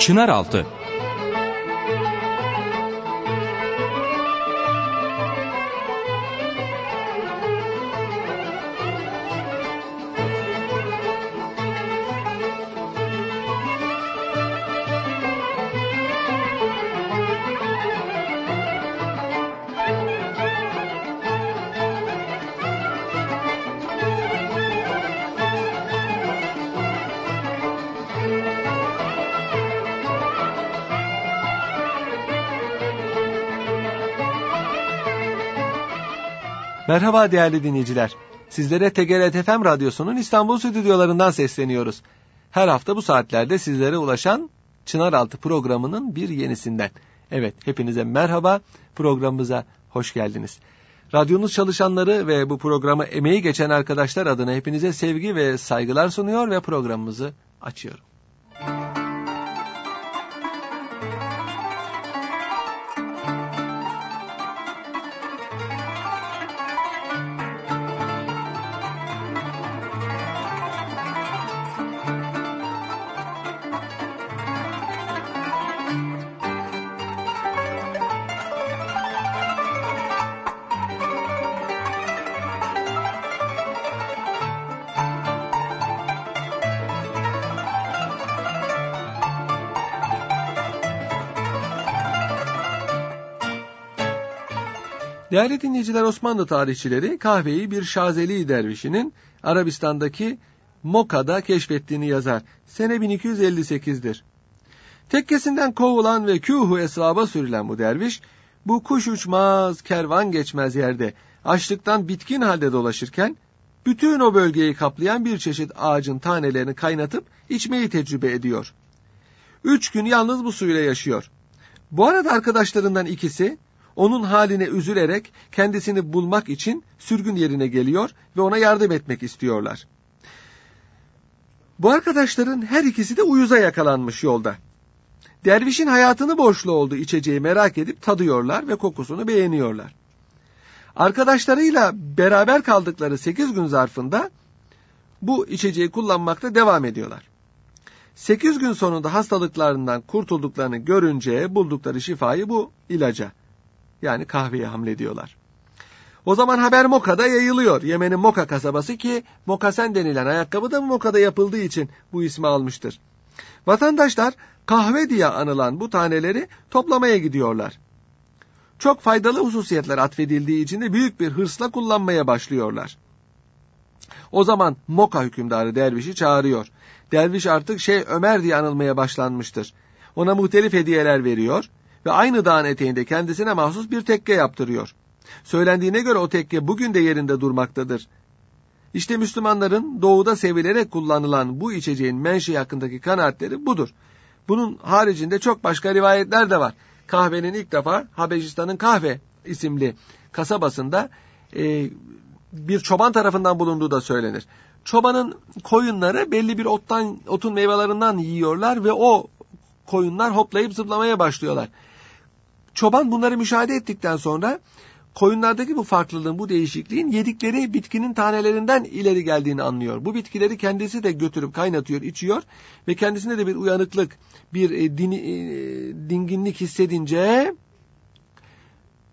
Çınaraltı Merhaba değerli dinleyiciler. Sizlere TGRT FM Radyosu'nun İstanbul stüdyolarından sesleniyoruz. Her hafta bu saatlerde sizlere ulaşan Çınaraltı programının bir yenisinden. Evet, hepinize merhaba, programımıza hoş geldiniz. Radyonuz çalışanları ve bu programa emeği geçen arkadaşlar adına hepinize sevgi ve saygılar sunuyor ve programımızı açıyorum. Değerli dinleyiciler Osmanlı tarihçileri kahveyi bir Şazeli dervişinin Arabistan'daki Moka'da keşfettiğini yazar. Sene 1258'dir. Tekkesinden kovulan ve kühu esvaba sürülen bu derviş, bu kuş uçmaz, kervan geçmez yerde, açlıktan bitkin halde dolaşırken, bütün o bölgeyi kaplayan bir çeşit ağacın tanelerini kaynatıp içmeyi tecrübe ediyor. Üç gün yalnız bu suyla yaşıyor. Bu arada arkadaşlarından ikisi, onun haline üzülerek kendisini bulmak için sürgün yerine geliyor ve ona yardım etmek istiyorlar. Bu arkadaşların her ikisi de uyuza yakalanmış yolda. Dervişin hayatını borçlu olduğu içeceği merak edip tadıyorlar ve kokusunu beğeniyorlar. Arkadaşlarıyla beraber kaldıkları 8 gün zarfında bu içeceği kullanmakta devam ediyorlar. 8 gün sonunda hastalıklarından kurtulduklarını görünce buldukları şifayı bu ilaca yani kahveye hamlediyorlar. O zaman haber Moka'da yayılıyor. Yemen'in Moka kasabası ki mokasen denilen ayakkabı da Moka'da yapıldığı için bu ismi almıştır. Vatandaşlar kahve diye anılan bu taneleri toplamaya gidiyorlar. Çok faydalı hususiyetler atfedildiği için de büyük bir hırsla kullanmaya başlıyorlar. O zaman Moka hükümdarı dervişi çağırıyor. Derviş artık şey Ömer diye anılmaya başlanmıştır. Ona muhtelif hediyeler veriyor ve aynı dağın eteğinde kendisine mahsus bir tekke yaptırıyor. Söylendiğine göre o tekke bugün de yerinde durmaktadır. İşte Müslümanların doğuda sevilerek kullanılan bu içeceğin menşei hakkındaki kanaatleri budur. Bunun haricinde çok başka rivayetler de var. Kahvenin ilk defa Habeşistan'ın Kahve isimli kasabasında e, bir çoban tarafından bulunduğu da söylenir. Çobanın koyunları belli bir ottan, otun meyvelerinden yiyorlar ve o koyunlar hoplayıp zıplamaya başlıyorlar. Çoban bunları müşahede ettikten sonra koyunlardaki bu farklılığın, bu değişikliğin yedikleri bitkinin tanelerinden ileri geldiğini anlıyor. Bu bitkileri kendisi de götürüp kaynatıyor, içiyor ve kendisinde de bir uyanıklık, bir e, dini, e, dinginlik hissedince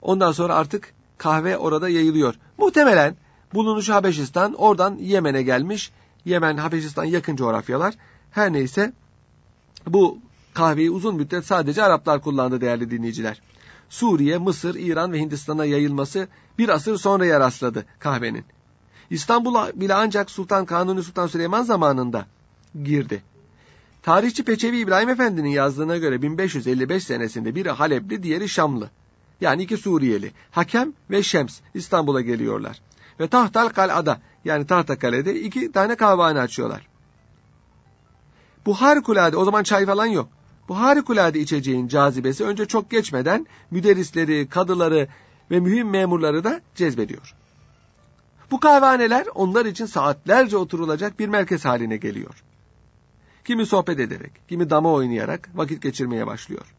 ondan sonra artık kahve orada yayılıyor. Muhtemelen bulunuşu Habeşistan, oradan Yemen'e gelmiş. Yemen, Habeşistan yakın coğrafyalar. Her neyse bu kahveyi uzun müddet sadece Araplar kullandı değerli dinleyiciler. Suriye, Mısır, İran ve Hindistan'a yayılması bir asır sonraya rastladı kahvenin. İstanbul'a bile ancak Sultan Kanuni Sultan Süleyman zamanında girdi. Tarihçi Peçevi İbrahim Efendi'nin yazdığına göre 1555 senesinde biri Halepli, diğeri Şamlı. Yani iki Suriyeli, Hakem ve Şems İstanbul'a geliyorlar. Ve Tahtal Kal'ada yani Tahtakale'de iki tane kahvehane açıyorlar. Bu harikulade, o zaman çay falan yok. Bu harikulade içeceğin cazibesi önce çok geçmeden müderrisleri, kadıları ve mühim memurları da cezbediyor. Bu kahvehaneler onlar için saatlerce oturulacak bir merkez haline geliyor. Kimi sohbet ederek, kimi dama oynayarak vakit geçirmeye başlıyor.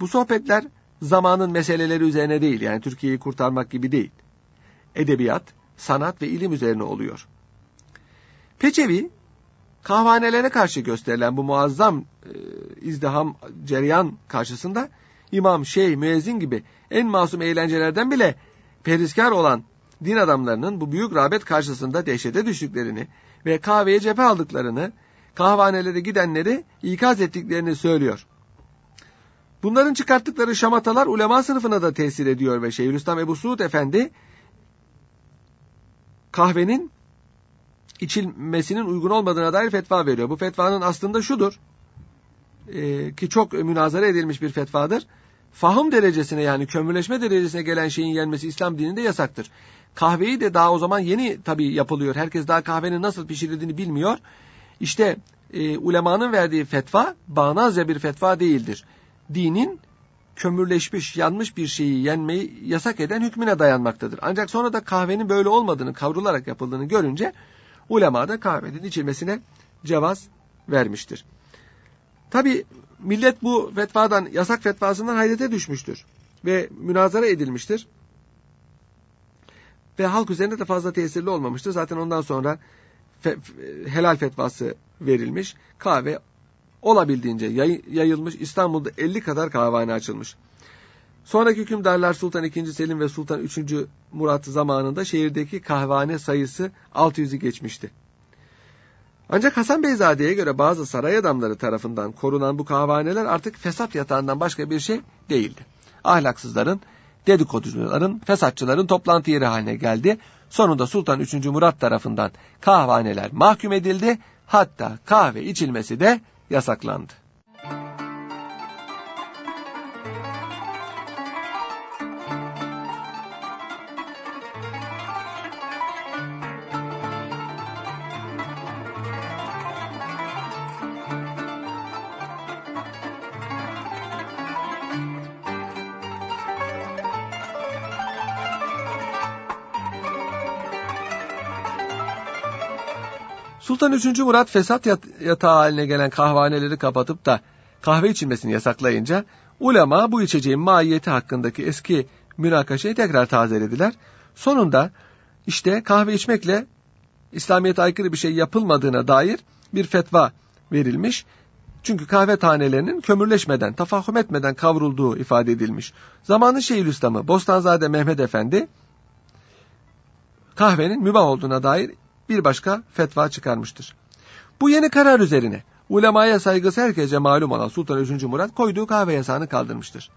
Bu sohbetler zamanın meseleleri üzerine değil yani Türkiye'yi kurtarmak gibi değil. Edebiyat, sanat ve ilim üzerine oluyor. Peçevi, kahvanelere karşı gösterilen bu muazzam e, izdiham, cereyan karşısında imam, şeyh, müezzin gibi en masum eğlencelerden bile periskar olan din adamlarının bu büyük rağbet karşısında dehşete düştüklerini ve kahveye cephe aldıklarını, kahvanelere gidenleri ikaz ettiklerini söylüyor. Bunların çıkarttıkları şamatalar ulema sınıfına da tesir ediyor ve Şeyhülislam Ebu Suud Efendi kahvenin içilmesinin uygun olmadığına dair fetva veriyor. Bu fetvanın aslında şudur e, ki çok münazara edilmiş bir fetvadır. Fahım derecesine yani kömürleşme derecesine gelen şeyin yenmesi İslam dininde yasaktır. Kahveyi de daha o zaman yeni tabii yapılıyor. Herkes daha kahvenin nasıl pişirildiğini bilmiyor. İşte e, ulemanın verdiği fetva bağnazca bir fetva değildir. Dinin kömürleşmiş, yanmış bir şeyi yenmeyi yasak eden hükmüne dayanmaktadır. Ancak sonra da kahvenin böyle olmadığını, kavrularak yapıldığını görünce ulema da kahvenin içilmesine cevaz vermiştir. Tabi millet bu fetvadan, yasak fetvasından hayrete düşmüştür ve münazara edilmiştir. Ve halk üzerinde de fazla tesirli olmamıştır. Zaten ondan sonra fe, helal fetvası verilmiş. Kahve olabildiğince yay, yayılmış. İstanbul'da 50 kadar kahvehane açılmış. Sonraki hükümdarlar Sultan II. Selim ve Sultan III. Murat zamanında şehirdeki kahvehane sayısı 600'ü geçmişti. Ancak Hasan Beyzade'ye göre bazı saray adamları tarafından korunan bu kahvehaneler artık fesat yatağından başka bir şey değildi. Ahlaksızların, dedikoducuların, fesatçıların toplantı yeri haline geldi. Sonunda Sultan 3. Murat tarafından kahvehaneler mahkum edildi. Hatta kahve içilmesi de yasaklandı. Sultan 3. Murat fesat yatağı haline gelen kahvaneleri kapatıp da kahve içilmesini yasaklayınca ulema bu içeceğin mahiyeti hakkındaki eski münakaşayı tekrar tazelediler. Sonunda işte kahve içmekle İslamiyet'e aykırı bir şey yapılmadığına dair bir fetva verilmiş. Çünkü kahve tanelerinin kömürleşmeden, tafahüm etmeden kavrulduğu ifade edilmiş. Zamanın Şeyhülislam'ı Bostanzade Mehmet Efendi kahvenin mübah olduğuna dair bir başka fetva çıkarmıştır. Bu yeni karar üzerine ulemaya saygısı herkese malum olan Sultan 3. Murat koyduğu kahve yasağını kaldırmıştır.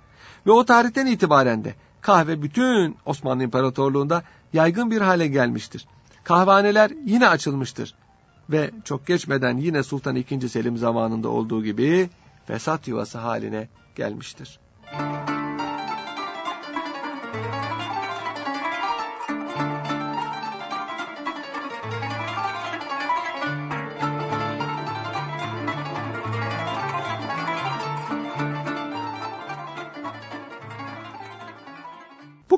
Ve o tarihten itibaren de kahve bütün Osmanlı İmparatorluğu'nda yaygın bir hale gelmiştir. Kahvaneler yine açılmıştır. Ve çok geçmeden yine Sultan II. Selim zamanında olduğu gibi fesat yuvası haline gelmiştir.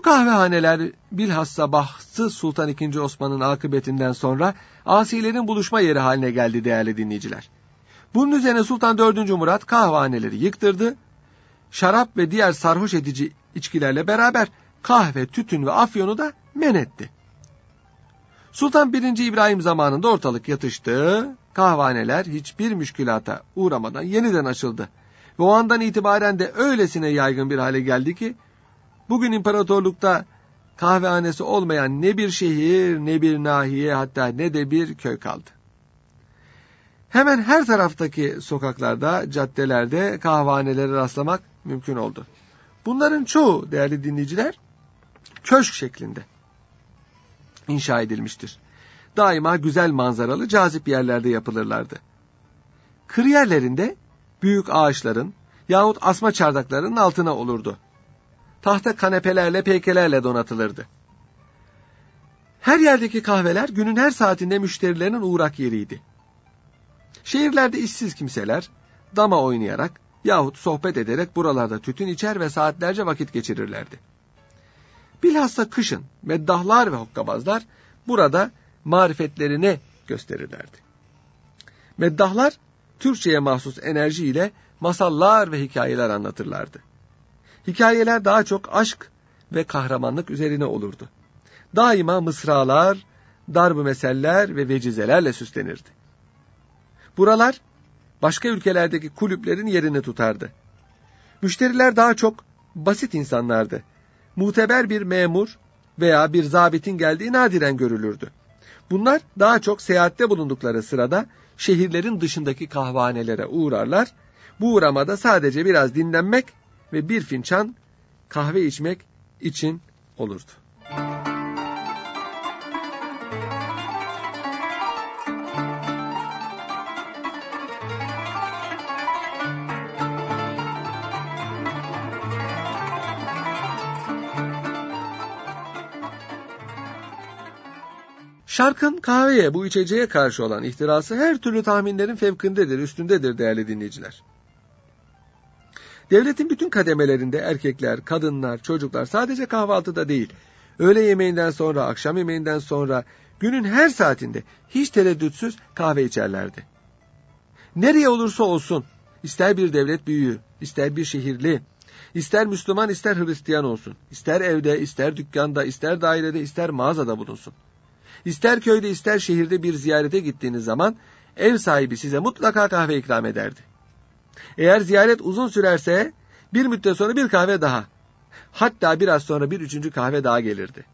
Kahvehaneler bilhassa Bahtı Sultan II. Osman'ın akıbetinden sonra asilerin buluşma yeri haline geldi değerli dinleyiciler. Bunun üzerine Sultan 4. Murat kahvehaneleri yıktırdı. Şarap ve diğer sarhoş edici içkilerle beraber kahve, tütün ve afyonu da men etti. Sultan 1. İbrahim zamanında ortalık yatıştı. Kahvaneler hiçbir müşkülata uğramadan yeniden açıldı. Ve o andan itibaren de öylesine yaygın bir hale geldi ki Bugün imparatorlukta kahvehanesi olmayan ne bir şehir, ne bir nahiye hatta ne de bir köy kaldı. Hemen her taraftaki sokaklarda, caddelerde kahvehanelere rastlamak mümkün oldu. Bunların çoğu değerli dinleyiciler köşk şeklinde inşa edilmiştir. Daima güzel manzaralı, cazip yerlerde yapılırlardı. Kır yerlerinde büyük ağaçların yahut asma çardaklarının altına olurdu tahta kanepelerle peykelerle donatılırdı. Her yerdeki kahveler günün her saatinde müşterilerinin uğrak yeriydi. Şehirlerde işsiz kimseler dama oynayarak yahut sohbet ederek buralarda tütün içer ve saatlerce vakit geçirirlerdi. Bilhassa kışın meddahlar ve hokkabazlar burada marifetlerini gösterirlerdi. Meddahlar Türkçe'ye mahsus enerjiyle masallar ve hikayeler anlatırlardı. Hikayeler daha çok aşk ve kahramanlık üzerine olurdu. Daima mısralar, darb meseller ve vecizelerle süslenirdi. Buralar başka ülkelerdeki kulüplerin yerini tutardı. Müşteriler daha çok basit insanlardı. Muteber bir memur veya bir zabitin geldiği nadiren görülürdü. Bunlar daha çok seyahatte bulundukları sırada şehirlerin dışındaki kahvanelere uğrarlar. Bu uğramada sadece biraz dinlenmek ve bir finçan kahve içmek için olurdu. Şarkın kahveye bu içeceğe karşı olan ihtirası her türlü tahminlerin fevkindedir, üstündedir değerli dinleyiciler. Devletin bütün kademelerinde erkekler, kadınlar, çocuklar sadece kahvaltıda değil, öğle yemeğinden sonra, akşam yemeğinden sonra, günün her saatinde hiç tereddütsüz kahve içerlerdi. Nereye olursa olsun, ister bir devlet büyüğü, ister bir şehirli, ister Müslüman ister Hristiyan olsun, ister evde, ister dükkanda, ister dairede, ister mağazada bulunsun. İster köyde ister şehirde bir ziyarete gittiğiniz zaman ev sahibi size mutlaka kahve ikram ederdi. Eğer ziyaret uzun sürerse bir müddet sonra bir kahve daha. Hatta biraz sonra bir üçüncü kahve daha gelirdi.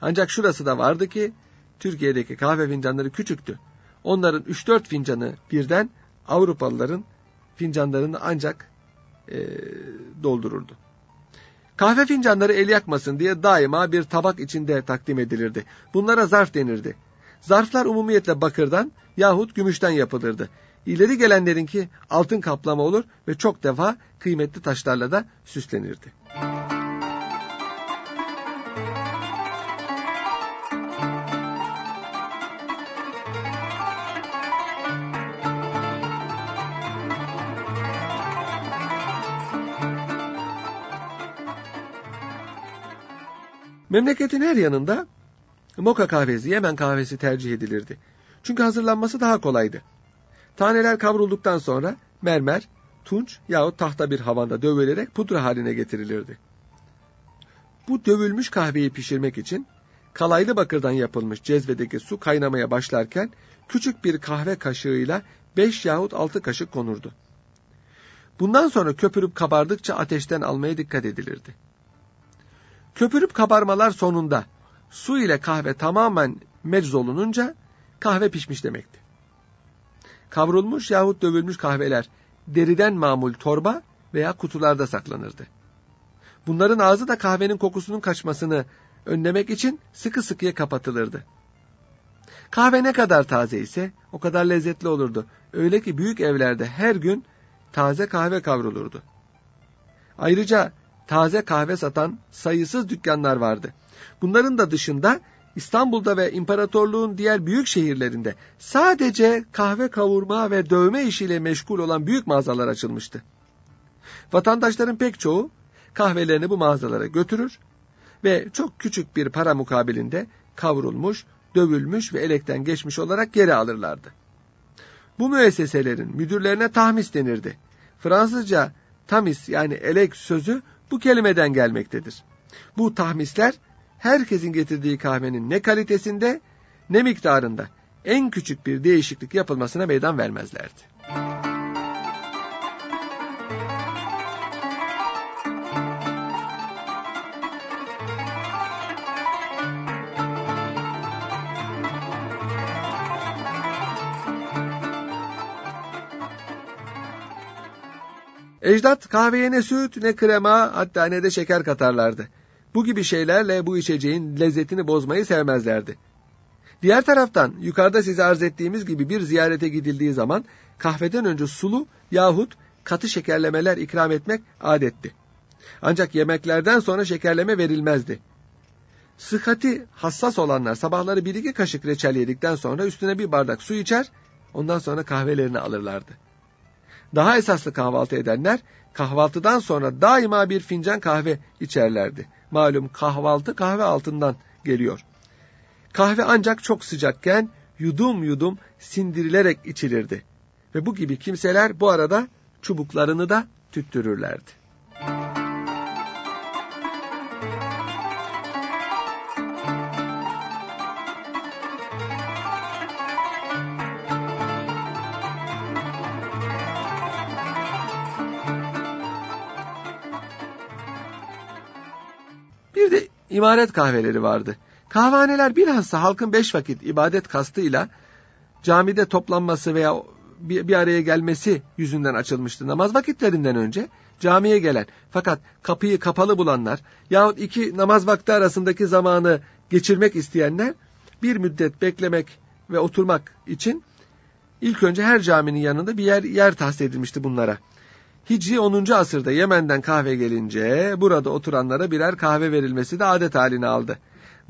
Ancak şurası da vardı ki Türkiye'deki kahve fincanları küçüktü. Onların 3-4 fincanı birden Avrupalıların fincanlarını ancak e, doldururdu. Kahve fincanları el yakmasın diye daima bir tabak içinde takdim edilirdi. Bunlara zarf denirdi. Zarflar umumiyetle bakırdan yahut gümüşten yapılırdı. İleri gelenlerinki altın kaplama olur ve çok defa kıymetli taşlarla da süslenirdi. Memleketin her yanında moka kahvesi, Yemen kahvesi tercih edilirdi. Çünkü hazırlanması daha kolaydı. Taneler kavrulduktan sonra mermer, tunç yahut tahta bir havanda dövülerek pudra haline getirilirdi. Bu dövülmüş kahveyi pişirmek için kalaylı bakırdan yapılmış cezvedeki su kaynamaya başlarken küçük bir kahve kaşığıyla 5 yahut 6 kaşık konurdu. Bundan sonra köpürüp kabardıkça ateşten almaya dikkat edilirdi. Köpürüp kabarmalar sonunda su ile kahve tamamen mecz olununca kahve pişmiş demekti. Kavrulmuş yahut dövülmüş kahveler deriden mamul torba veya kutularda saklanırdı. Bunların ağzı da kahvenin kokusunun kaçmasını önlemek için sıkı sıkıya kapatılırdı. Kahve ne kadar taze ise o kadar lezzetli olurdu. Öyle ki büyük evlerde her gün taze kahve kavrulurdu. Ayrıca taze kahve satan sayısız dükkanlar vardı. Bunların da dışında İstanbul'da ve imparatorluğun diğer büyük şehirlerinde sadece kahve kavurma ve dövme işiyle meşgul olan büyük mağazalar açılmıştı. Vatandaşların pek çoğu kahvelerini bu mağazalara götürür ve çok küçük bir para mukabilinde kavrulmuş, dövülmüş ve elekten geçmiş olarak geri alırlardı. Bu müesseselerin müdürlerine tahmis denirdi. Fransızca tamis yani elek sözü bu kelimeden gelmektedir. Bu tahmisler herkesin getirdiği kahvenin ne kalitesinde ne miktarında en küçük bir değişiklik yapılmasına meydan vermezlerdi. Ecdat kahveye ne süt ne krema hatta ne de şeker katarlardı. Bu gibi şeylerle bu içeceğin lezzetini bozmayı sevmezlerdi. Diğer taraftan yukarıda size arz ettiğimiz gibi bir ziyarete gidildiği zaman kahveden önce sulu yahut katı şekerlemeler ikram etmek adetti. Ancak yemeklerden sonra şekerleme verilmezdi. Sıhhati hassas olanlar sabahları bir iki kaşık reçel yedikten sonra üstüne bir bardak su içer, ondan sonra kahvelerini alırlardı. Daha esaslı kahvaltı edenler kahvaltıdan sonra daima bir fincan kahve içerlerdi. Malum kahvaltı kahve altından geliyor. Kahve ancak çok sıcakken yudum yudum sindirilerek içilirdi. Ve bu gibi kimseler bu arada çubuklarını da tüttürürlerdi. Bir de imaret kahveleri vardı. Kahvaneler bilhassa halkın beş vakit ibadet kastıyla camide toplanması veya bir, araya gelmesi yüzünden açılmıştı. Namaz vakitlerinden önce camiye gelen fakat kapıyı kapalı bulanlar yahut iki namaz vakti arasındaki zamanı geçirmek isteyenler bir müddet beklemek ve oturmak için ilk önce her caminin yanında bir yer, yer tahsis edilmişti bunlara. Hicri 10. asırda Yemen'den kahve gelince burada oturanlara birer kahve verilmesi de adet haline aldı.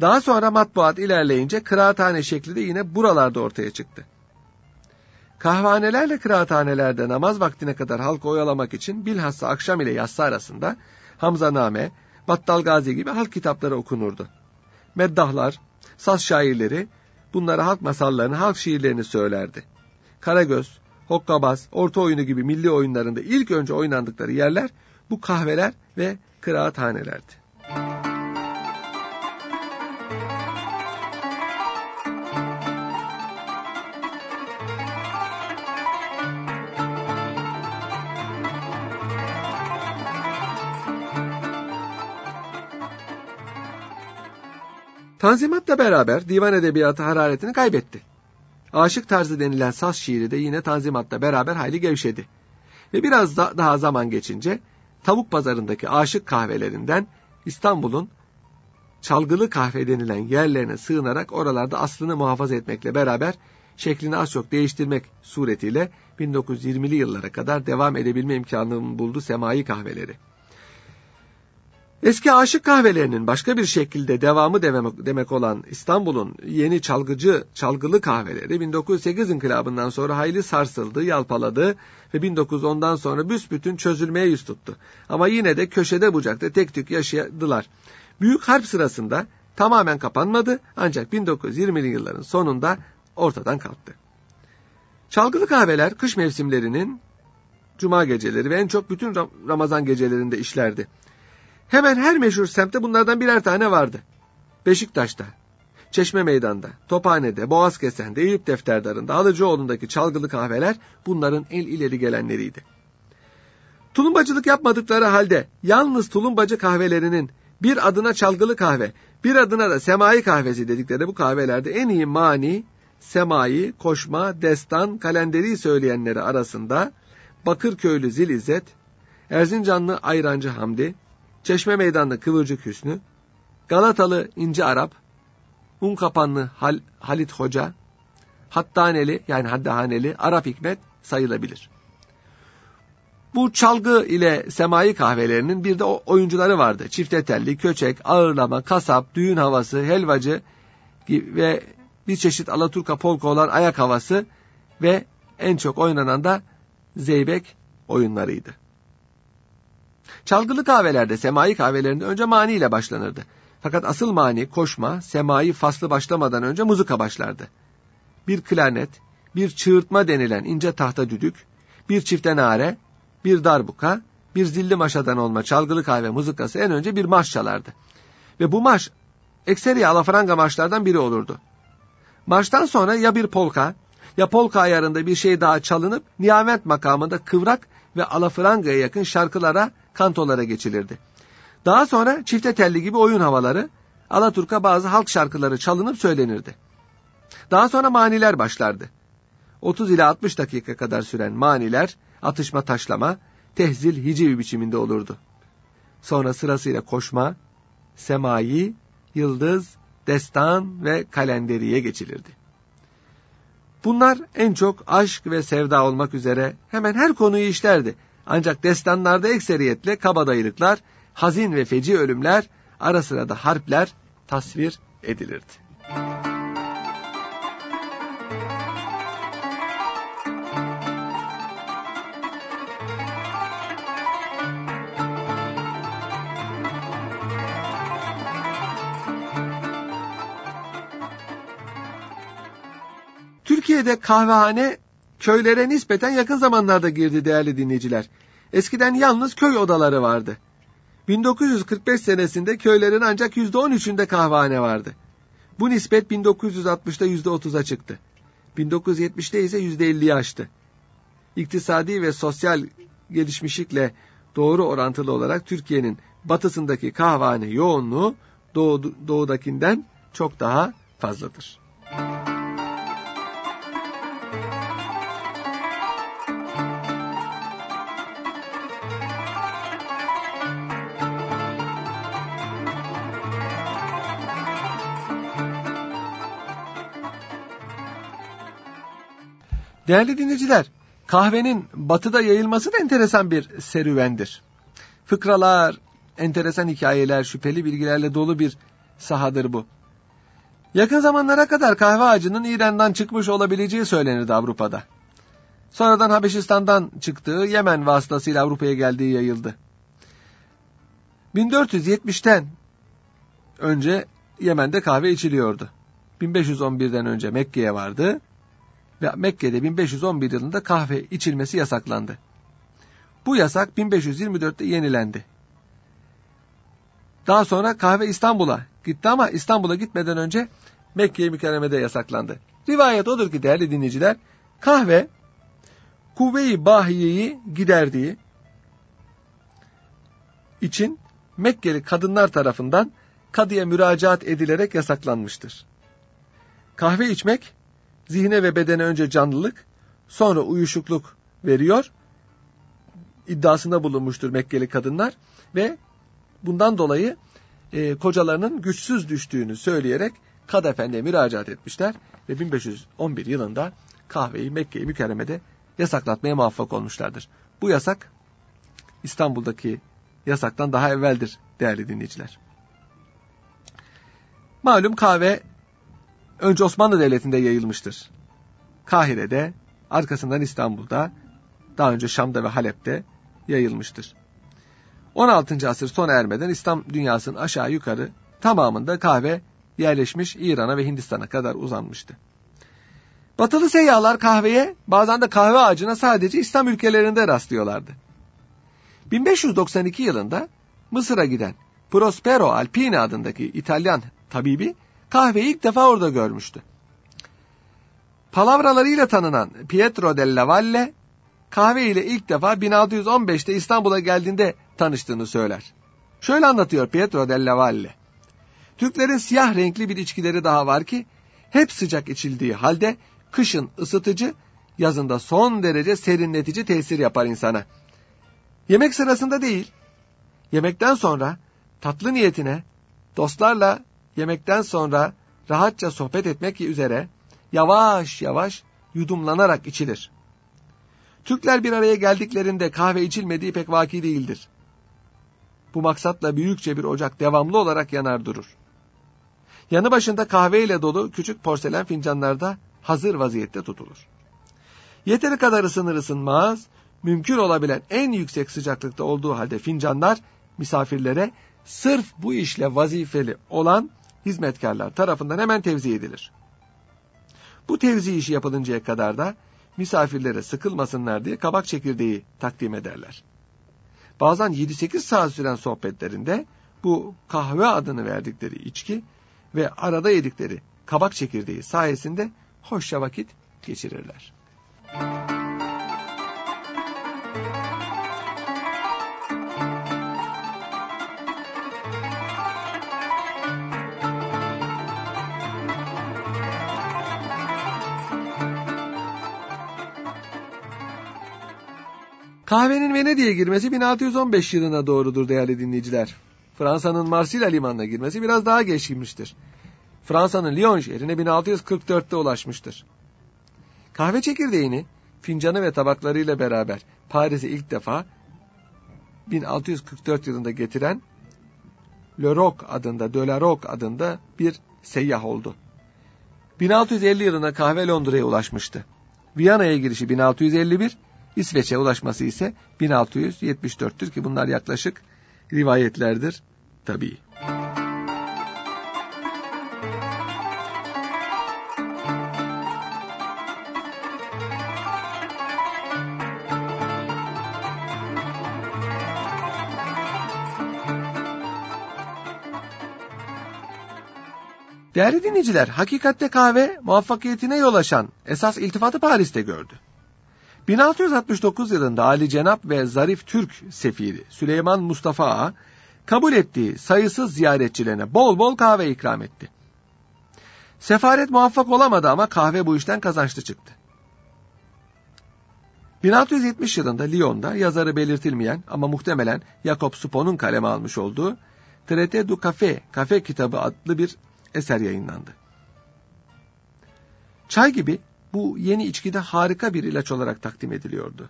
Daha sonra matbuat ilerleyince kıraathane şekli de yine buralarda ortaya çıktı. Kahvanelerle kıraathanelerde namaz vaktine kadar halkı oyalamak için bilhassa akşam ile yatsı arasında Hamza Name, Battal Gazi gibi halk kitapları okunurdu. Meddahlar, saz şairleri bunlara halk masallarını, halk şiirlerini söylerdi. Karagöz, hokkabaz, orta oyunu gibi milli oyunlarında ilk önce oynandıkları yerler bu kahveler ve kıraathanelerdi. Tanzimat'la beraber divan edebiyatı hararetini kaybetti. Aşık tarzı denilen saz şiiri de yine Tanzimat'la beraber hayli gevşedi. Ve biraz da, daha zaman geçince tavuk pazarındaki aşık kahvelerinden İstanbul'un çalgılı kahve denilen yerlerine sığınarak oralarda aslını muhafaza etmekle beraber şeklini az çok değiştirmek suretiyle 1920'li yıllara kadar devam edebilme imkanını buldu semai kahveleri. Eski aşık kahvelerinin başka bir şekilde devamı demek, olan İstanbul'un yeni çalgıcı, çalgılı kahveleri 1908 inkılabından sonra hayli sarsıldı, yalpaladı ve 1910'dan sonra büsbütün çözülmeye yüz tuttu. Ama yine de köşede bucakta tek tük yaşadılar. Büyük harp sırasında tamamen kapanmadı ancak 1920'li yılların sonunda ortadan kalktı. Çalgılı kahveler kış mevsimlerinin cuma geceleri ve en çok bütün Ramazan gecelerinde işlerdi. Hemen her meşhur semtte bunlardan birer tane vardı. Beşiktaş'ta, Çeşme Meydan'da, Tophane'de, Boğazkesen'de, Eyüp Defterdarı'nda, Alıcıoğlu'ndaki çalgılı kahveler bunların el ileri gelenleriydi. Tulumbacılık yapmadıkları halde yalnız tulumbacı kahvelerinin bir adına çalgılı kahve, bir adına da semai kahvesi dedikleri bu kahvelerde en iyi mani, semai, koşma, destan, kalenderi söyleyenleri arasında Bakırköylü Zil İzzet, Erzincanlı Ayrancı Hamdi, Çeşme Meydanlı Kıvırcık Hüsnü, Galatalı İnci Arap, Unkapanlı Hal, Halit Hoca, Hattaneli yani Haddahaneli Arap Hikmet sayılabilir. Bu çalgı ile semai kahvelerinin bir de oyuncuları vardı. Çifte telli, köçek, ağırlama, kasap, düğün havası, helvacı ve bir çeşit Alaturka polka olan ayak havası ve en çok oynanan da zeybek oyunlarıydı. Çalgılı kahvelerde, semai kahvelerinde önce mani ile başlanırdı. Fakat asıl mani, koşma, semai faslı başlamadan önce muzuka başlardı. Bir klarnet, bir çığırtma denilen ince tahta düdük, bir çifte nare, bir darbuka, bir zilli maşadan olma çalgılı kahve muzikası en önce bir marş çalardı. Ve bu marş ekseri alafranga marşlardan biri olurdu. Marştan sonra ya bir polka ya polka ayarında bir şey daha çalınıp nihamet makamında kıvrak ve alafrangaya yakın şarkılara kantolara geçilirdi. Daha sonra çifte telli gibi oyun havaları, Alaturka bazı halk şarkıları çalınıp söylenirdi. Daha sonra maniler başlardı. 30 ila 60 dakika kadar süren maniler, atışma taşlama, tehzil hiciv biçiminde olurdu. Sonra sırasıyla koşma, semai, yıldız, destan ve kalenderiye geçilirdi. Bunlar en çok aşk ve sevda olmak üzere hemen her konuyu işlerdi. Ancak destanlarda ekseriyetle kabadayılıklar, hazin ve feci ölümler, ara sıra da harpler tasvir edilirdi. Türkiye'de kahvehane köylere nispeten yakın zamanlarda girdi değerli dinleyiciler. Eskiden yalnız köy odaları vardı. 1945 senesinde köylerin ancak %13'ünde kahvehane vardı. Bu nispet 1960'da %30'a çıktı. 1970'te ise %50'yi aştı. İktisadi ve sosyal gelişmişlikle doğru orantılı olarak Türkiye'nin batısındaki kahvehane yoğunluğu doğu, doğudakinden çok daha fazladır. Değerli dinleyiciler, kahvenin batıda yayılması da enteresan bir serüvendir. Fıkralar, enteresan hikayeler, şüpheli bilgilerle dolu bir sahadır bu. Yakın zamanlara kadar kahve ağacının İran'dan çıkmış olabileceği söylenirdi Avrupa'da. Sonradan Habeşistan'dan çıktığı Yemen vasıtasıyla Avrupa'ya geldiği yayıldı. 1470'ten önce Yemen'de kahve içiliyordu. 1511'den önce Mekke'ye vardı ve Mekke'de 1511 yılında kahve içilmesi yasaklandı. Bu yasak 1524'te yenilendi. Daha sonra kahve İstanbul'a gitti ama İstanbul'a gitmeden önce Mekke'ye mükerremede yasaklandı. Rivayet odur ki değerli dinleyiciler, kahve kuvve-i bahiyeyi giderdiği için Mekkeli kadınlar tarafından kadıya müracaat edilerek yasaklanmıştır. Kahve içmek zihne ve bedene önce canlılık, sonra uyuşukluk veriyor. iddiasında bulunmuştur Mekkeli kadınlar ve bundan dolayı e, kocalarının güçsüz düştüğünü söyleyerek Kad Efendi'ye müracaat etmişler ve 1511 yılında kahveyi Mekke-i Mükerreme'de yasaklatmaya muvaffak olmuşlardır. Bu yasak İstanbul'daki yasaktan daha evveldir değerli dinleyiciler. Malum kahve önce Osmanlı Devleti'nde yayılmıştır. Kahire'de, arkasından İstanbul'da, daha önce Şam'da ve Halep'te yayılmıştır. 16. asır sona ermeden İslam dünyasının aşağı yukarı tamamında kahve yerleşmiş İran'a ve Hindistan'a kadar uzanmıştı. Batılı seyyahlar kahveye bazen de kahve ağacına sadece İslam ülkelerinde rastlıyorlardı. 1592 yılında Mısır'a giden Prospero Alpini adındaki İtalyan tabibi kahveyi ilk defa orada görmüştü. Palavralarıyla tanınan Pietro della Valle, kahve ile ilk defa 1615'te İstanbul'a geldiğinde tanıştığını söyler. Şöyle anlatıyor Pietro della Valle. Türklerin siyah renkli bir içkileri daha var ki, hep sıcak içildiği halde kışın ısıtıcı, yazında son derece serinletici tesir yapar insana. Yemek sırasında değil, yemekten sonra tatlı niyetine dostlarla yemekten sonra rahatça sohbet etmek üzere yavaş yavaş yudumlanarak içilir. Türkler bir araya geldiklerinde kahve içilmediği pek vaki değildir. Bu maksatla büyükçe bir ocak devamlı olarak yanar durur. Yanı başında kahveyle dolu küçük porselen fincanlarda hazır vaziyette tutulur. Yeteri kadar ısınır ısınmaz, mümkün olabilen en yüksek sıcaklıkta olduğu halde fincanlar misafirlere sırf bu işle vazifeli olan hizmetkarlar tarafından hemen tevzi edilir. Bu tevzi işi yapılıncaya kadar da misafirlere sıkılmasınlar diye kabak çekirdeği takdim ederler. Bazen 7-8 saat süren sohbetlerinde bu kahve adını verdikleri içki ve arada yedikleri kabak çekirdeği sayesinde hoşça vakit geçirirler. Kahvenin Venedik'e girmesi 1615 yılına doğrudur değerli dinleyiciler. Fransa'nın Marsilya limanına girmesi biraz daha geç girmiştir. Fransa'nın Lyon şehrine 1644'te ulaşmıştır. Kahve çekirdeğini fincanı ve tabaklarıyla beraber Paris'e ilk defa 1644 yılında getiren Le Roc adında, De La Roc adında bir seyyah oldu. 1650 yılında kahve Londra'ya ulaşmıştı. Viyana'ya girişi 1651, İsveç'e ulaşması ise 1674'tür ki bunlar yaklaşık rivayetlerdir tabii. Değerli dinleyiciler, hakikatte kahve muvaffakiyetine yol açan esas iltifatı Paris'te gördü. 1669 yılında Ali Cenap ve Zarif Türk sefiri Süleyman Mustafa Ağa kabul ettiği sayısız ziyaretçilerine bol bol kahve ikram etti. Sefaret muvaffak olamadı ama kahve bu işten kazançlı çıktı. 1670 yılında Lyon'da yazarı belirtilmeyen ama muhtemelen Jacob Supon'un kaleme almış olduğu Traité du Café, Kafe kitabı adlı bir eser yayınlandı. Çay gibi bu yeni içkide harika bir ilaç olarak takdim ediliyordu.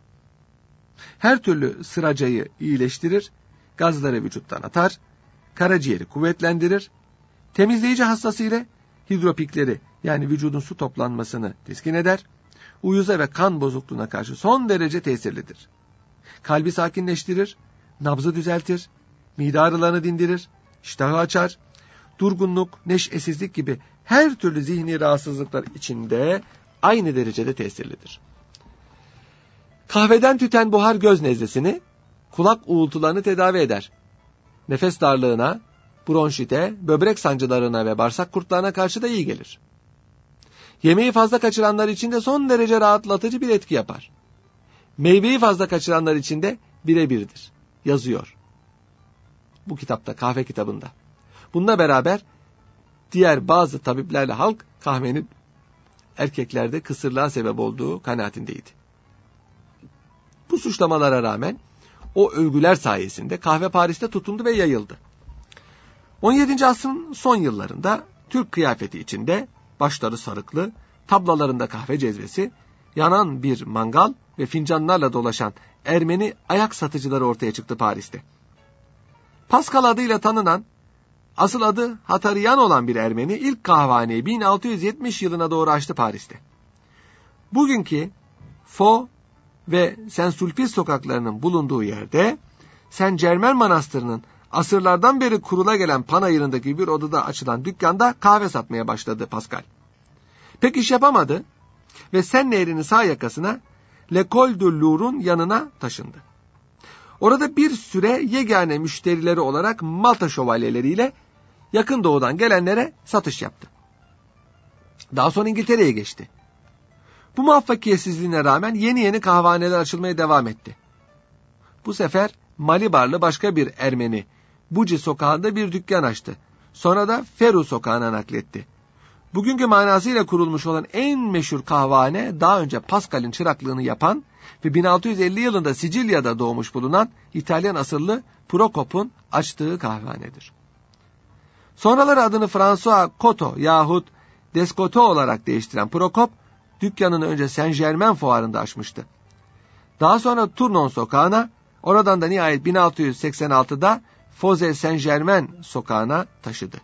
Her türlü sıracayı iyileştirir, gazları vücuttan atar, karaciğeri kuvvetlendirir, temizleyici hastası ile hidropikleri yani vücudun su toplanmasını teskin eder, uyuza ve kan bozukluğuna karşı son derece tesirlidir. Kalbi sakinleştirir, nabzı düzeltir, mide ağrılarını dindirir, iştahı açar, durgunluk, neşesizlik gibi her türlü zihni rahatsızlıklar içinde aynı derecede tesirlidir. Kahveden tüten buhar göz nezlesini, kulak uğultularını tedavi eder. Nefes darlığına, bronşite, böbrek sancılarına ve bağırsak kurtlarına karşı da iyi gelir. Yemeği fazla kaçıranlar için de son derece rahatlatıcı bir etki yapar. Meyveyi fazla kaçıranlar için de birebirdir. Yazıyor. Bu kitapta, kahve kitabında. Bununla beraber diğer bazı tabiplerle halk kahvenin erkeklerde kısırlığa sebep olduğu kanaatindeydi. Bu suçlamalara rağmen o övgüler sayesinde kahve Paris'te tutundu ve yayıldı. 17. asrın son yıllarında Türk kıyafeti içinde başları sarıklı, tablalarında kahve cezvesi, yanan bir mangal ve fincanlarla dolaşan Ermeni ayak satıcıları ortaya çıktı Paris'te. Pascal adıyla tanınan, asıl adı Hatariyan olan bir Ermeni ilk kahvaneyi 1670 yılına doğru açtı Paris'te. Bugünkü Fo ve Saint Sulpice sokaklarının bulunduğu yerde Saint Germain Manastırı'nın asırlardan beri kurula gelen panayırındaki bir odada açılan dükkanda kahve satmaya başladı Pascal. Pek iş yapamadı ve Sen Nehri'nin sağ yakasına L'École de Louvre'un yanına taşındı. Orada bir süre yegane müşterileri olarak Malta şövalyeleriyle yakın doğudan gelenlere satış yaptı. Daha sonra İngiltere'ye geçti. Bu muvaffakiyetsizliğine rağmen yeni yeni kahvaneler açılmaya devam etti. Bu sefer Malibarlı başka bir Ermeni Buci sokağında bir dükkan açtı. Sonra da Feru sokağına nakletti. Bugünkü manasıyla kurulmuş olan en meşhur kahvehane daha önce Pascal'in çıraklığını yapan ve 1650 yılında Sicilya'da doğmuş bulunan İtalyan asıllı Prokop'un açtığı kahvehanedir. Sonraları adını François Coto yahut Descoto olarak değiştiren Prokop, dükkanını önce Saint Germain fuarında açmıştı. Daha sonra Tournon sokağına, oradan da nihayet 1686'da Foze Saint Germain sokağına taşıdı.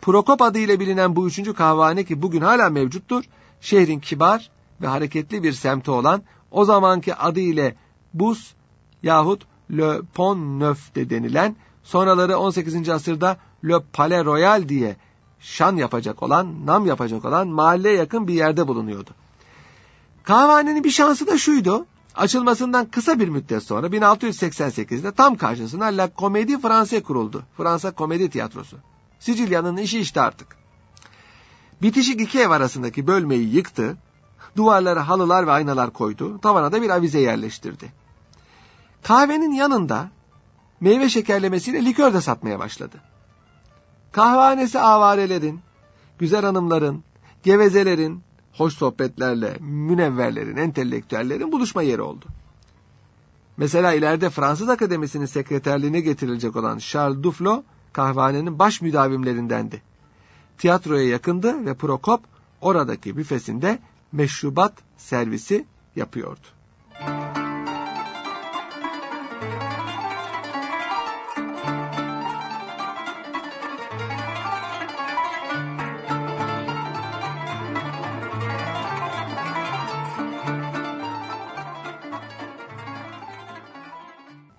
Prokop adıyla bilinen bu üçüncü kahvehane ki bugün hala mevcuttur, şehrin kibar ve hareketli bir semti olan o zamanki adı ile Bus yahut Le Pont Neuf de denilen, sonraları 18. asırda Le Palais Royal diye şan yapacak olan, nam yapacak olan mahalleye yakın bir yerde bulunuyordu. Kahvehanenin bir şansı da şuydu, açılmasından kısa bir müddet sonra 1688'de tam karşısına La Comédie Française kuruldu. Fransa Komedi Tiyatrosu. Sicilya'nın işi işte artık. Bitişik iki ev arasındaki bölmeyi yıktı, duvarlara halılar ve aynalar koydu, tavana da bir avize yerleştirdi. Kahvenin yanında meyve şekerlemesiyle likör de satmaya başladı. Kahvehanesi avarelerin, güzel hanımların, gevezelerin, hoş sohbetlerle münevverlerin, entelektüellerin buluşma yeri oldu. Mesela ileride Fransız Akademisi'nin sekreterliğine getirilecek olan Charles Duflo, kahvehanenin baş müdavimlerindendi. Tiyatroya yakındı ve Prokop oradaki büfesinde meşrubat servisi yapıyordu.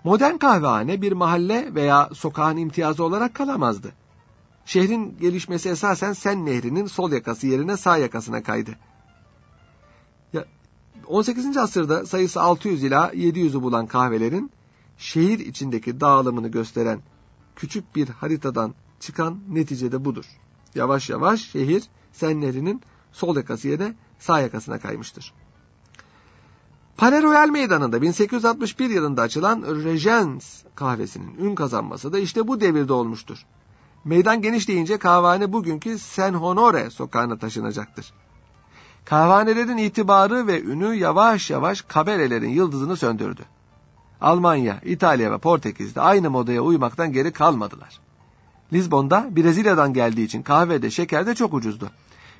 Modern kahvehane bir mahalle veya sokağın imtiyazı olarak kalamazdı. Şehrin gelişmesi esasen Sen Nehri'nin sol yakası yerine sağ yakasına kaydı. 18. asırda sayısı 600 ila 700'ü bulan kahvelerin şehir içindeki dağılımını gösteren küçük bir haritadan çıkan neticede budur. Yavaş yavaş şehir Sen Nehri'nin sol yakası yerine sağ yakasına kaymıştır. Palais Royal Meydanı'nda 1861 yılında açılan Regents kahvesinin ün kazanması da işte bu devirde olmuştur. Meydan genişleyince kahvehane bugünkü Sen Honore sokağına taşınacaktır. Kahvehanelerin itibarı ve ünü yavaş yavaş kaberelerin yıldızını söndürdü. Almanya, İtalya ve Portekiz'de aynı modaya uymaktan geri kalmadılar. Lizbon'da Brezilya'dan geldiği için kahve de şeker de çok ucuzdu.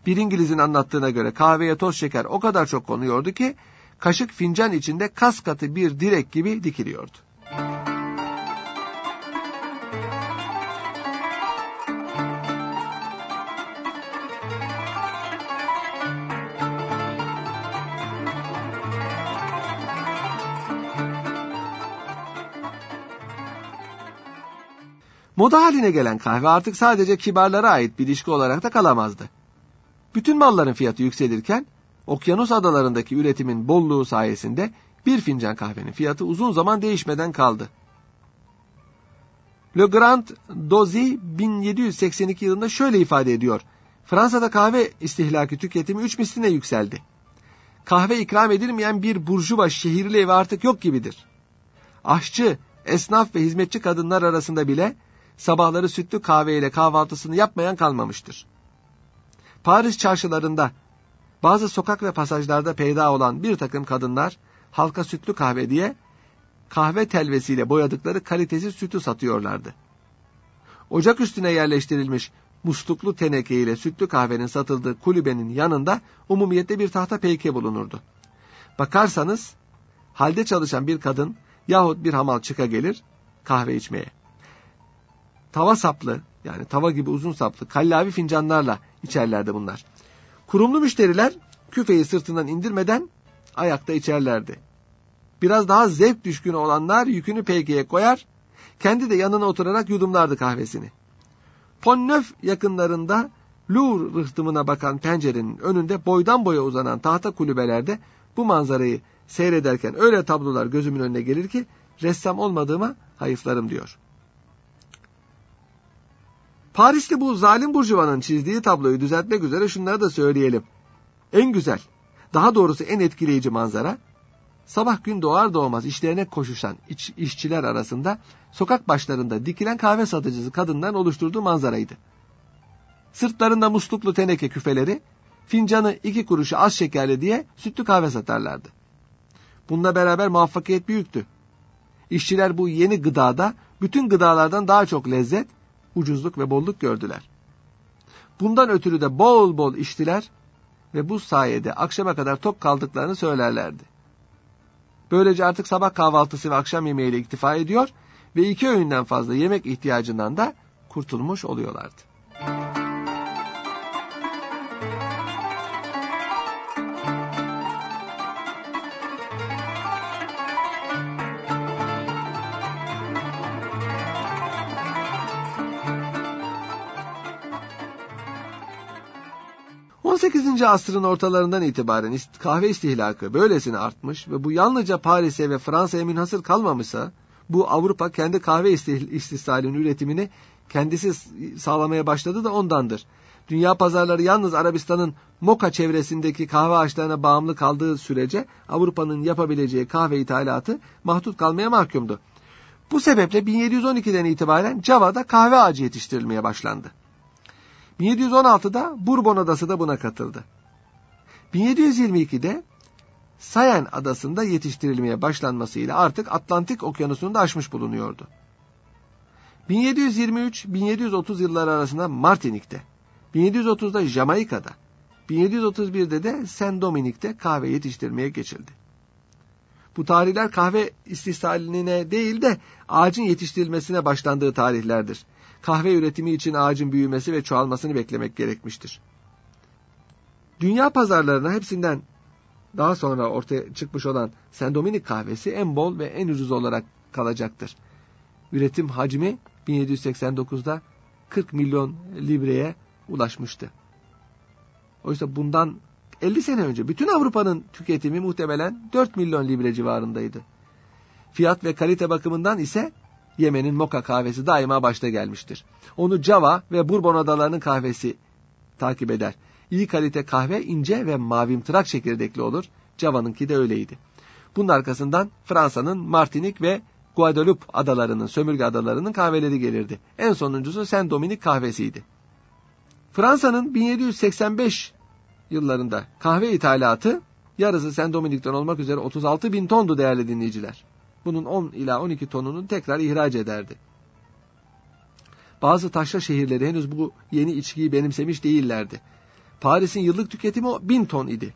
Bir İngiliz'in anlattığına göre kahveye toz şeker o kadar çok konuyordu ki kaşık fincan içinde kas katı bir direk gibi dikiliyordu. Moda haline gelen kahve artık sadece kibarlara ait bir ilişki olarak da kalamazdı. Bütün malların fiyatı yükselirken okyanus adalarındaki üretimin bolluğu sayesinde bir fincan kahvenin fiyatı uzun zaman değişmeden kaldı. Le Grand Dozy 1782 yılında şöyle ifade ediyor. Fransa'da kahve istihlaki tüketimi üç misline yükseldi. Kahve ikram edilmeyen bir burjuva şehirli evi artık yok gibidir. Aşçı, esnaf ve hizmetçi kadınlar arasında bile sabahları sütlü kahve ile kahvaltısını yapmayan kalmamıştır. Paris çarşılarında bazı sokak ve pasajlarda peyda olan bir takım kadınlar halka sütlü kahve diye kahve telvesiyle boyadıkları kalitesiz sütü satıyorlardı. Ocak üstüne yerleştirilmiş musluklu teneke ile sütlü kahvenin satıldığı kulübenin yanında umumiyette bir tahta peyke bulunurdu. Bakarsanız halde çalışan bir kadın yahut bir hamal çıka gelir kahve içmeye. Tava saplı yani tava gibi uzun saplı kallavi fincanlarla içerlerdi bunlar. Kurumlu müşteriler küfeyi sırtından indirmeden ayakta içerlerdi. Biraz daha zevk düşkünü olanlar yükünü peykeye koyar, kendi de yanına oturarak yudumlardı kahvesini. Ponnöf yakınlarında Louvre rıhtımına bakan pencerenin önünde boydan boya uzanan tahta kulübelerde bu manzarayı seyrederken öyle tablolar gözümün önüne gelir ki ressam olmadığıma hayıflarım diyor. Paris'te bu zalim burjuvanın çizdiği tabloyu düzeltmek üzere şunları da söyleyelim. En güzel, daha doğrusu en etkileyici manzara, sabah gün doğar doğmaz işlerine koşuşan iş, işçiler arasında sokak başlarında dikilen kahve satıcısı kadından oluşturduğu manzaraydı. Sırtlarında musluklu teneke küfeleri, fincanı iki kuruşu az şekerli diye sütlü kahve satarlardı. Bununla beraber muvaffakiyet büyüktü. İşçiler bu yeni gıdada bütün gıdalardan daha çok lezzet, ucuzluk ve bolluk gördüler. Bundan ötürü de bol bol içtiler ve bu sayede akşama kadar tok kaldıklarını söylerlerdi. Böylece artık sabah kahvaltısı ve akşam yemeğiyle iktifa ediyor ve iki öğünden fazla yemek ihtiyacından da kurtulmuş oluyorlardı. 18. asrın ortalarından itibaren kahve istihlakı böylesine artmış ve bu yalnızca Paris'e ve Fransa'ya münhasır kalmamışsa bu Avrupa kendi kahve istishalinin üretimini kendisi sağlamaya başladı da ondandır. Dünya pazarları yalnız Arabistan'ın Moka çevresindeki kahve ağaçlarına bağımlı kaldığı sürece Avrupa'nın yapabileceği kahve ithalatı mahdut kalmaya mahkumdu. Bu sebeple 1712'den itibaren Java'da kahve ağacı yetiştirilmeye başlandı. 1716'da Bourbon Adası da buna katıldı. 1722'de Sayen Adası'nda yetiştirilmeye başlanmasıyla artık Atlantik Okyanusu'nu da aşmış bulunuyordu. 1723-1730 yılları arasında Martinik'te, 1730'da Jamaika'da, 1731'de de Saint Dominic'te kahve yetiştirmeye geçildi. Bu tarihler kahve istihsaline değil de ağacın yetiştirilmesine başlandığı tarihlerdir kahve üretimi için ağacın büyümesi ve çoğalmasını beklemek gerekmiştir. Dünya pazarlarına hepsinden daha sonra ortaya çıkmış olan Saint kahvesi en bol ve en ucuz olarak kalacaktır. Üretim hacmi 1789'da 40 milyon libreye ulaşmıştı. Oysa bundan 50 sene önce bütün Avrupa'nın tüketimi muhtemelen 4 milyon libre civarındaydı. Fiyat ve kalite bakımından ise Yemen'in moka kahvesi daima başta gelmiştir. Onu Java ve Bourbon adalarının kahvesi takip eder. İyi kalite kahve ince ve mavimtırak çekirdekli olur. Java'nınki de öyleydi. Bunun arkasından Fransa'nın Martinik ve Guadeloupe adalarının, sömürge adalarının kahveleri gelirdi. En sonuncusu Saint Dominic kahvesiydi. Fransa'nın 1785 yıllarında kahve ithalatı yarısı Saint Dominic'ten olmak üzere 36 bin tondu değerli dinleyiciler. Bunun 10 ila 12 tonunu tekrar ihraç ederdi. Bazı taşra şehirleri henüz bu yeni içkiyi benimsemiş değillerdi. Paris'in yıllık tüketimi 1000 ton idi.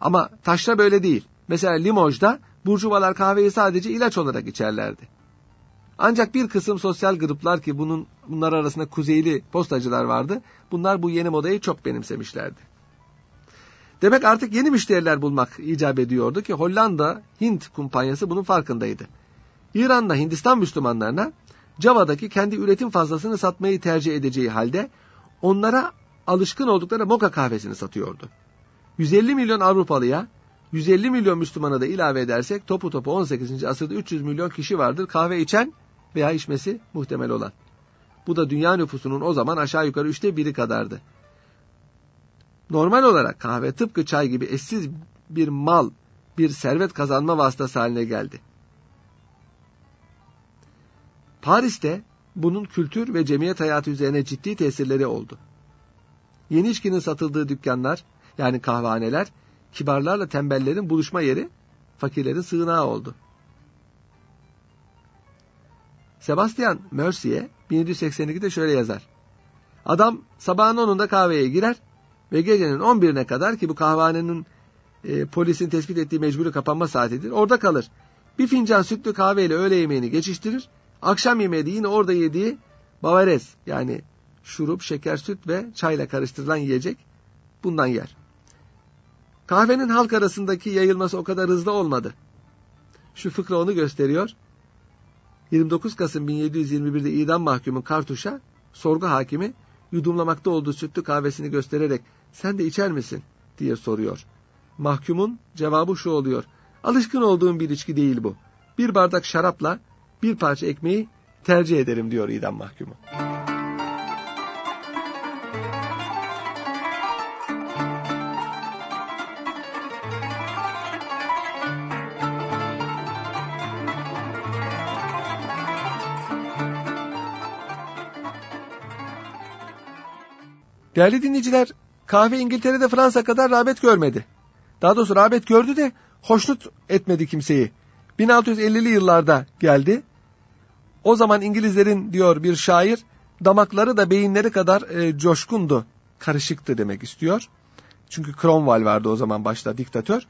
Ama taşra böyle değil. Mesela Limoj'da burjuvalar kahveyi sadece ilaç olarak içerlerdi. Ancak bir kısım sosyal gruplar ki bunun bunlar arasında kuzeyli postacılar vardı. Bunlar bu yeni modayı çok benimsemişlerdi. Demek artık yeni müşteriler bulmak icap ediyordu ki Hollanda Hint kumpanyası bunun farkındaydı. İran'da Hindistan Müslümanlarına Java'daki kendi üretim fazlasını satmayı tercih edeceği halde onlara alışkın oldukları moka kahvesini satıyordu. 150 milyon Avrupalıya 150 milyon Müslümana da ilave edersek topu topu 18. asırda 300 milyon kişi vardır kahve içen veya içmesi muhtemel olan. Bu da dünya nüfusunun o zaman aşağı yukarı üçte biri kadardı. Normal olarak kahve tıpkı çay gibi eşsiz bir mal, bir servet kazanma vasıtası haline geldi. Paris'te bunun kültür ve cemiyet hayatı üzerine ciddi tesirleri oldu. Yeni içkinin satıldığı dükkanlar, yani kahvehaneler, kibarlarla tembellerin buluşma yeri, fakirlerin sığınağı oldu. Sebastian Mercier 1782'de şöyle yazar. Adam sabahın 10'unda kahveye girer ve gecenin 11'ine kadar ki bu kahvehanenin e, polisin tespit ettiği mecburi kapanma saatidir. Orada kalır. Bir fincan sütlü kahveyle öğle yemeğini geçiştirir. Akşam yemeği de yine orada yediği bavarez yani şurup, şeker, süt ve çayla karıştırılan yiyecek bundan yer. Kahvenin halk arasındaki yayılması o kadar hızlı olmadı. Şu fıkra onu gösteriyor. 29 Kasım 1721'de idam mahkumu Kartuş'a sorgu hakimi yudumlamakta olduğu sütlü kahvesini göstererek sen de içer misin diye soruyor. Mahkumun cevabı şu oluyor. Alışkın olduğum bir içki değil bu. Bir bardak şarapla bir parça ekmeği tercih ederim diyor idam mahkumu. Değerli dinleyiciler, kahve İngiltere'de Fransa kadar rağbet görmedi. Daha doğrusu rağbet gördü de hoşnut etmedi kimseyi. 1650'li yıllarda geldi. O zaman İngilizlerin diyor bir şair damakları da beyinleri kadar e, coşkundu, karışıktı demek istiyor. Çünkü Cromwell vardı o zaman başta diktatör.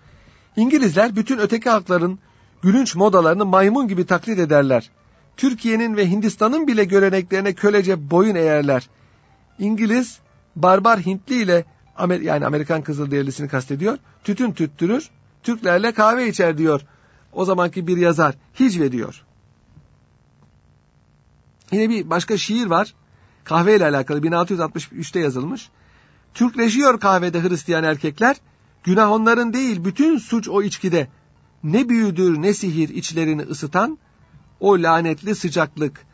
İngilizler bütün öteki halkların gülünç modalarını maymun gibi taklit ederler. Türkiye'nin ve Hindistan'ın bile göreneklerine kölece boyun eğerler. İngiliz barbar Hintli ile Amer yani Amerikan Kızılderilisi'ni kastediyor. Tütün tüttürür, Türklerle kahve içer diyor. O zamanki bir yazar Hicve diyor. Yine bir başka şiir var. Kahve ile alakalı 1663'te yazılmış. Türkleşiyor kahvede Hristiyan erkekler. Günah onların değil bütün suç o içkide. Ne büyüdür ne sihir içlerini ısıtan. O lanetli sıcaklık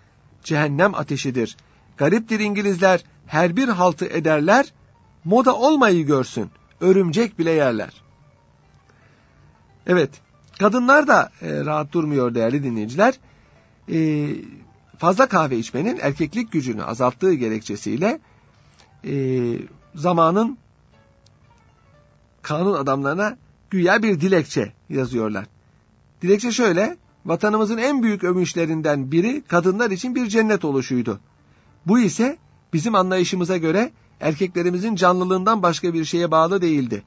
cehennem ateşidir. Gariptir İngilizler her bir haltı ederler, moda olmayı görsün, örümcek bile yerler. Evet, kadınlar da e, rahat durmuyor değerli dinleyiciler. E, fazla kahve içmenin erkeklik gücünü azalttığı gerekçesiyle e, zamanın kanun adamlarına güya bir dilekçe yazıyorlar. Dilekçe şöyle, vatanımızın en büyük övünçlerinden biri kadınlar için bir cennet oluşuydu. Bu ise bizim anlayışımıza göre erkeklerimizin canlılığından başka bir şeye bağlı değildi.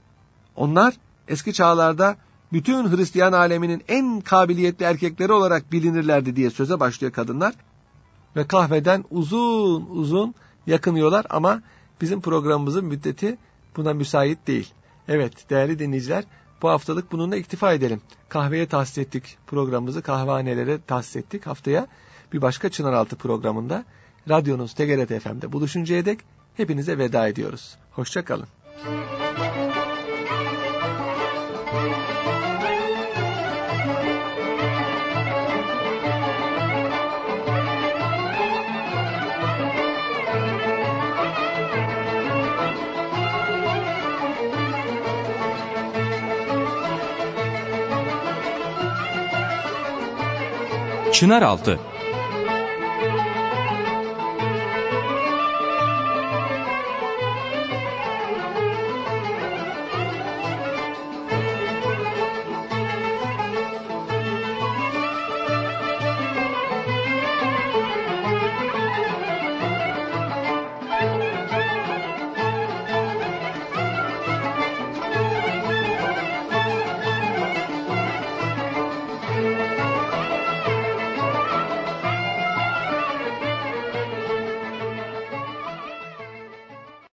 Onlar eski çağlarda bütün Hristiyan aleminin en kabiliyetli erkekleri olarak bilinirlerdi diye söze başlıyor kadınlar. Ve kahveden uzun uzun yakınıyorlar ama bizim programımızın müddeti buna müsait değil. Evet değerli dinleyiciler bu haftalık bununla iktifa edelim. Kahveye tahsis ettik programımızı, kahvehanelere tahsis ettik. Haftaya bir başka Çınaraltı programında radyonuz TGRT FM'de buluşuncaya dek hepinize veda ediyoruz. Hoşçakalın. Çınaraltı